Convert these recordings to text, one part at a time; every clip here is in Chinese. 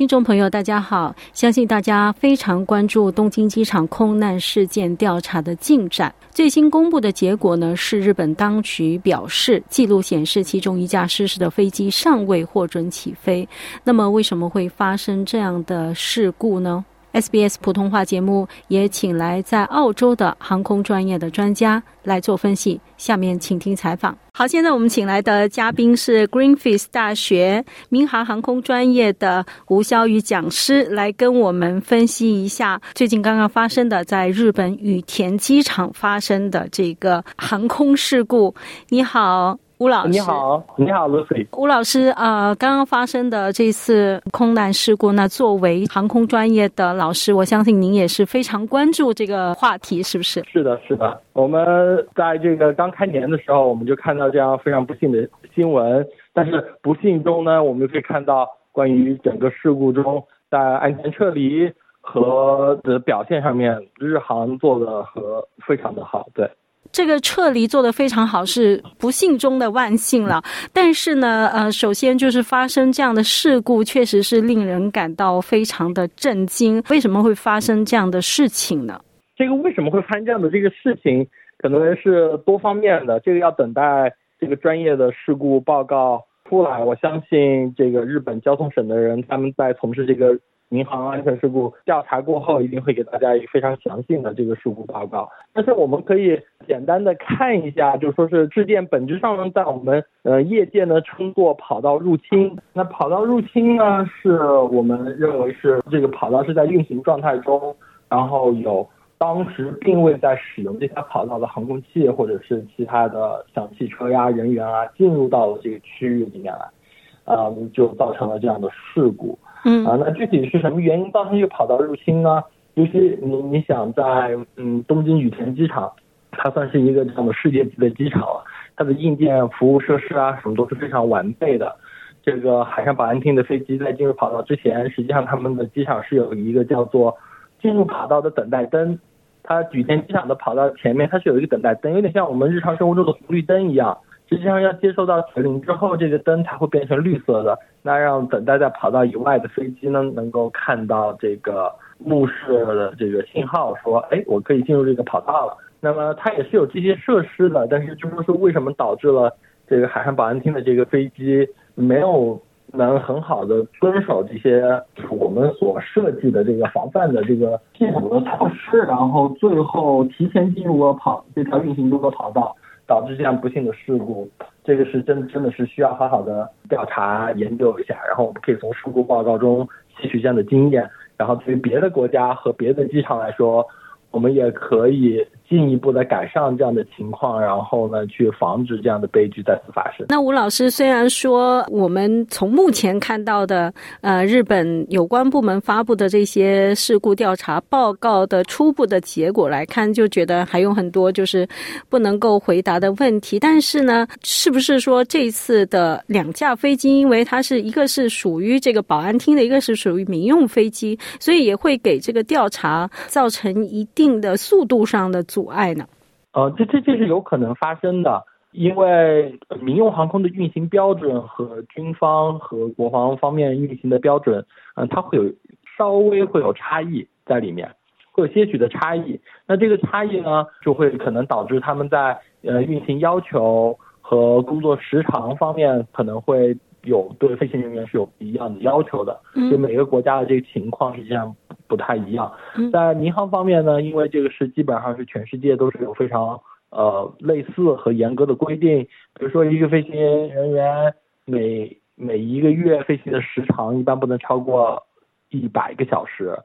听众朋友，大家好！相信大家非常关注东京机场空难事件调查的进展。最新公布的结果呢，是日本当局表示，记录显示其中一架失事的飞机尚未获准起飞。那么，为什么会发生这样的事故呢？SBS 普通话节目也请来在澳洲的航空专业的专家来做分析。下面请听采访。好，现在我们请来的嘉宾是 Greenfield 大学民航航空专业的吴肖宇讲师，来跟我们分析一下最近刚刚发生的在日本羽田机场发生的这个航空事故。你好。吴老师，你好，你好，Lucy。吴老师，呃，刚刚发生的这次空难事故，那作为航空专业的老师，我相信您也是非常关注这个话题，是不是？是的，是的。我们在这个刚开年的时候，我们就看到这样非常不幸的新闻，但是不幸中呢，我们就可以看到关于整个事故中在安全撤离和的表现上面，日航做的和非常的好，对。这个撤离做得非常好，是不幸中的万幸了。但是呢，呃，首先就是发生这样的事故，确实是令人感到非常的震惊。为什么会发生这样的事情呢？这个为什么会发生这样的这个事情，可能是多方面的。这个要等待这个专业的事故报告出来。我相信这个日本交通省的人，他们在从事这个。民航安全事故调查过后，一定会给大家一个非常详细的这个事故报告。但是我们可以简单的看一下，就说是事件本质上呢，在我们呃业界呢称作跑道入侵。那跑道入侵呢，是我们认为是这个跑道是在运行状态中，然后有当时并未在使用这条跑道的航空器或者是其他的像汽车呀、人员啊进入到了这个区域里面来，啊，就造成了这样的事故。嗯啊，那具体是什么原因造成这个跑道入侵呢？尤其你你想在嗯东京羽田机场，它算是一个这样的世界级的机场了，它的硬件服务设施啊什么都是非常完备的。这个海上保安厅的飞机在进入跑道之前，实际上他们的机场是有一个叫做进入跑道的等待灯。它羽田机场的跑道前面它是有一个等待灯，有点像我们日常生活中的红绿灯一样。实际上要接收到指令之后，这个灯才会变成绿色的，那让等待在跑道以外的飞机呢，能够看到这个目视的这个信号，说，哎，我可以进入这个跑道了。那么它也是有这些设施的，但是就是说为什么导致了这个海上保安厅的这个飞机没有能很好的遵守这些我们所设计的这个防范的这个系统的措施，然后最后提前进入了跑这条运行中的跑道。导致这样不幸的事故，这个是真真的是需要好好的调查研究一下，然后我们可以从事故报告中吸取这样的经验，然后对于别的国家和别的机场来说，我们也可以。进一步的改善这样的情况，然后呢，去防止这样的悲剧再次发生。那吴老师虽然说，我们从目前看到的，呃，日本有关部门发布的这些事故调查报告的初步的结果来看，就觉得还有很多就是不能够回答的问题。但是呢，是不是说这次的两架飞机，因为它是一个是属于这个保安厅的，一个是属于民用飞机，所以也会给这个调查造成一定的速度上的阻。阻碍呢？呃，这这这是有可能发生的，因为民用航空的运行标准和军方和国防方面运行的标准，嗯，它会有稍微会有差异在里面，会有些许的差异。那这个差异呢，就会可能导致他们在呃运行要求和工作时长方面可能会有对飞行人员是有不一样的要求的。就每个国家的这个情况实际上。不太一样，在民航方面呢，因为这个是基本上是全世界都是有非常呃类似和严格的规定，比如说一个飞行人员每每一个月飞行的时长一般不能超过一百个小时，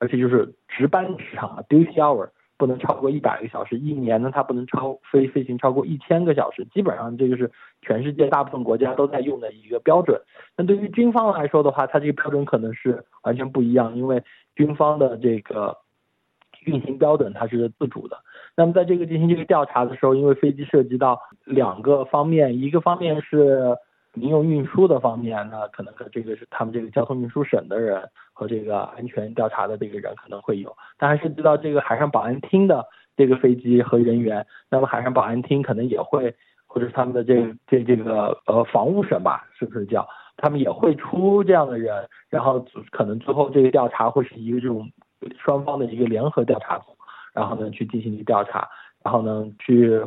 而且就是值班时长 duty hour 不能超过一百个小时，一年呢它不能超飞飞行超过一千个小时，基本上这个是全世界大部分国家都在用的一个标准。那对于军方来说的话，它这个标准可能是完全不一样，因为军方的这个运行标准它是自主的。那么在这个进行这个调查的时候，因为飞机涉及到两个方面，一个方面是民用运输的方面，那可能和这个是他们这个交通运输省的人和这个安全调查的这个人可能会有，但还涉及到这个海上保安厅的这个飞机和人员，那么海上保安厅可能也会，或者是他们的这这这个呃防务省吧，是不是叫？他们也会出这样的人，然后可能最后这个调查会是一个这种双方的一个联合调查组，然后呢去进行一个调查，然后呢去。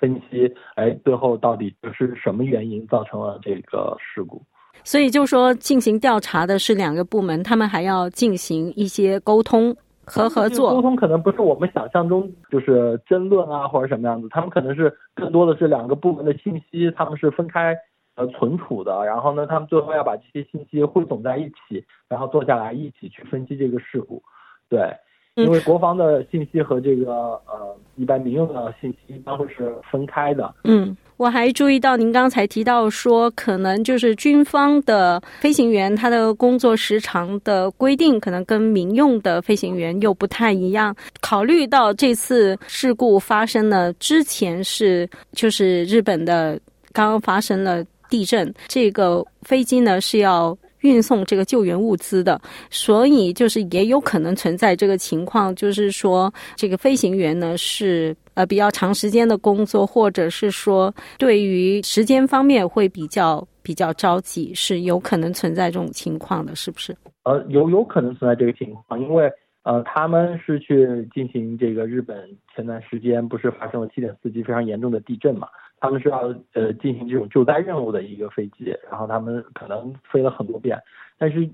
分析，哎，最后到底是什么原因造成了这个事故？所以就说进行调查的是两个部门，他们还要进行一些沟通和合作。沟通可能不是我们想象中就是争论啊，或者什么样子，他们可能是更多的是两个部门的信息，他们是分开呃存储的，然后呢，他们最后要把这些信息汇总在一起，然后坐下来一起去分析这个事故，对。因为国防的信息和这个呃一般民用的信息一般会是分开的。嗯，我还注意到您刚才提到说，可能就是军方的飞行员他的工作时长的规定，可能跟民用的飞行员又不太一样。考虑到这次事故发生了之前是就是日本的刚刚发生了地震，这个飞机呢是要。运送这个救援物资的，所以就是也有可能存在这个情况，就是说这个飞行员呢是呃比较长时间的工作，或者是说对于时间方面会比较比较着急，是有可能存在这种情况的，是不是？呃，有有可能存在这个情况，因为呃他们是去进行这个日本前段时间不是发生了七点四级非常严重的地震嘛？他们是要呃进行这种救灾任务的一个飞机，然后他们可能飞了很多遍，但是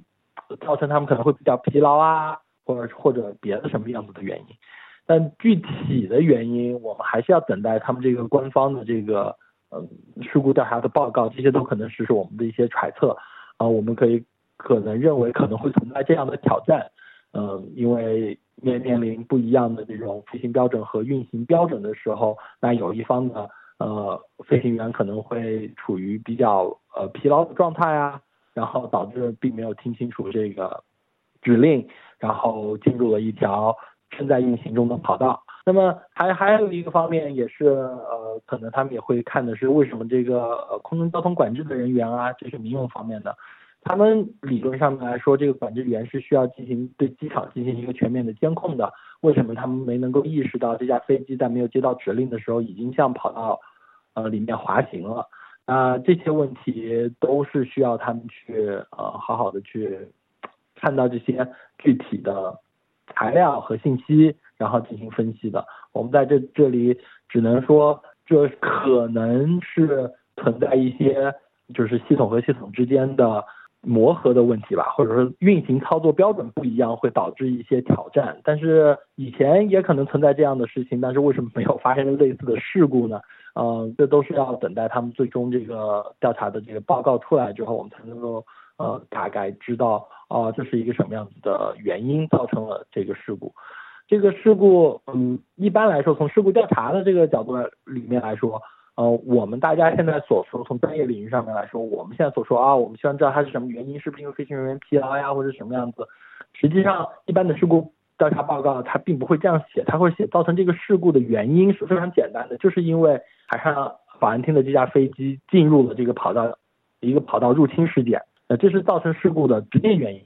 造成他们可能会比较疲劳啊，或者或者别的什么样子的原因，但具体的原因我们还是要等待他们这个官方的这个呃事故调查的报告，这些都可能是是我们的一些揣测啊，我们可以可能认为可能会存在这样的挑战，嗯，因为面面临不一样的这种飞行标准和运行标准的时候，那有一方呢。呃，飞行员可能会处于比较呃疲劳的状态啊，然后导致并没有听清楚这个指令，然后进入了一条正在运行中的跑道。那么还还有一个方面也是呃，可能他们也会看的是为什么这个呃空中交通管制的人员啊，这是民用方面的，他们理论上来说，这个管制员是需要进行对机场进行一个全面的监控的。为什么他们没能够意识到这架飞机在没有接到指令的时候已经向跑道？呃，里面滑行了，那这些问题都是需要他们去呃好好的去看到这些具体的材料和信息，然后进行分析的。我们在这这里只能说，这可能是存在一些就是系统和系统之间的磨合的问题吧，或者说运行操作标准不一样会导致一些挑战。但是以前也可能存在这样的事情，但是为什么没有发生类似的事故呢？嗯，这都是要等待他们最终这个调查的这个报告出来之后，我们才能够呃大概知道啊这是一个什么样子的原因造成了这个事故。这个事故，嗯，一般来说从事故调查的这个角度里面来说，呃，我们大家现在所说从专业领域上面来说，我们现在所说啊，我们希望知道它是什么原因，是不是因为飞行人员疲劳呀，或者什么样子？实际上，一般的事故。调查报告它并不会这样写，它会写造成这个事故的原因是非常简单的，就是因为海上保安厅的这架飞机进入了这个跑道，一个跑道入侵事件，呃，这是造成事故的直接原因。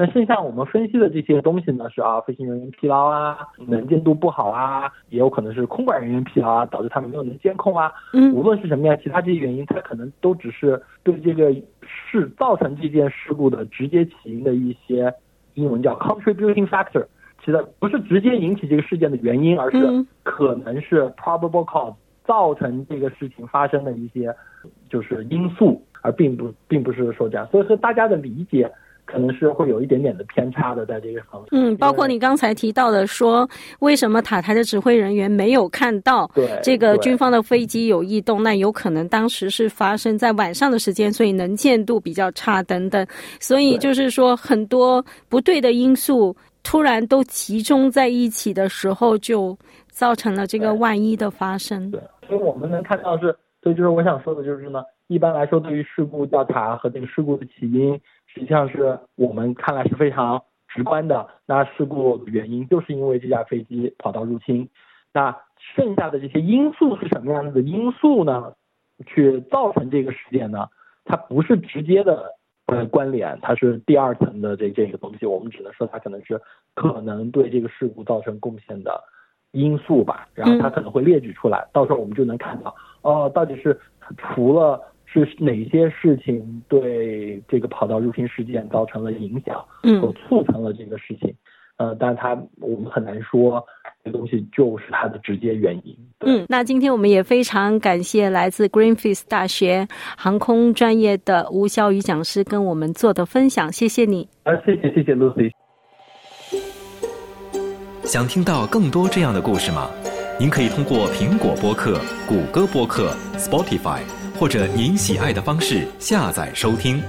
那剩下我们分析的这些东西呢，是啊，飞行人员疲劳啊，能见度不好啊，也有可能是空管人员疲劳啊，导致他们没有能监控啊。嗯，无论是什么样，其他这些原因，它可能都只是对这个事造成这件事故的直接起因的一些英文叫 contributing factor。其实不是直接引起这个事件的原因，而是可能是 probable cause 造成这个事情发生的一些就是因素，而并不并不是说这样。所以说大家的理解可能是会有一点点的偏差的，在这个方面。嗯，包括你刚才提到的说，为什么塔台的指挥人员没有看到这个军方的飞机有异动？那有可能当时是发生在晚上的时间，所以能见度比较差等等。所以就是说很多不对的因素。突然都集中在一起的时候，就造成了这个万一的发生。对，所以我们能看到是，所以就是我想说的就是呢，一般来说，对于事故调查和这个事故的起因，实际上是我们看来是非常直观的。那事故原因就是因为这架飞机跑道入侵。那剩下的这些因素是什么样子的因素呢？去造成这个事件呢？它不是直接的呃关联，它是第二层的这这个东西，我们只能说它可能是可能对这个事故造成贡献的因素吧，然后它可能会列举出来，到时候我们就能看到哦，到底是除了是哪些事情对这个跑道入侵事件造成了影响，嗯所促成了这个事情，呃，但是它我们很难说这东西就是它的直接原因。嗯，那今天我们也非常感谢来自 Greenfield 大学航空专业的吴小雨讲师跟我们做的分享，谢谢你。啊，谢谢谢谢 Lucy。想听到更多这样的故事吗？您可以通过苹果播客、谷歌播客、Spotify 或者您喜爱的方式下载收听。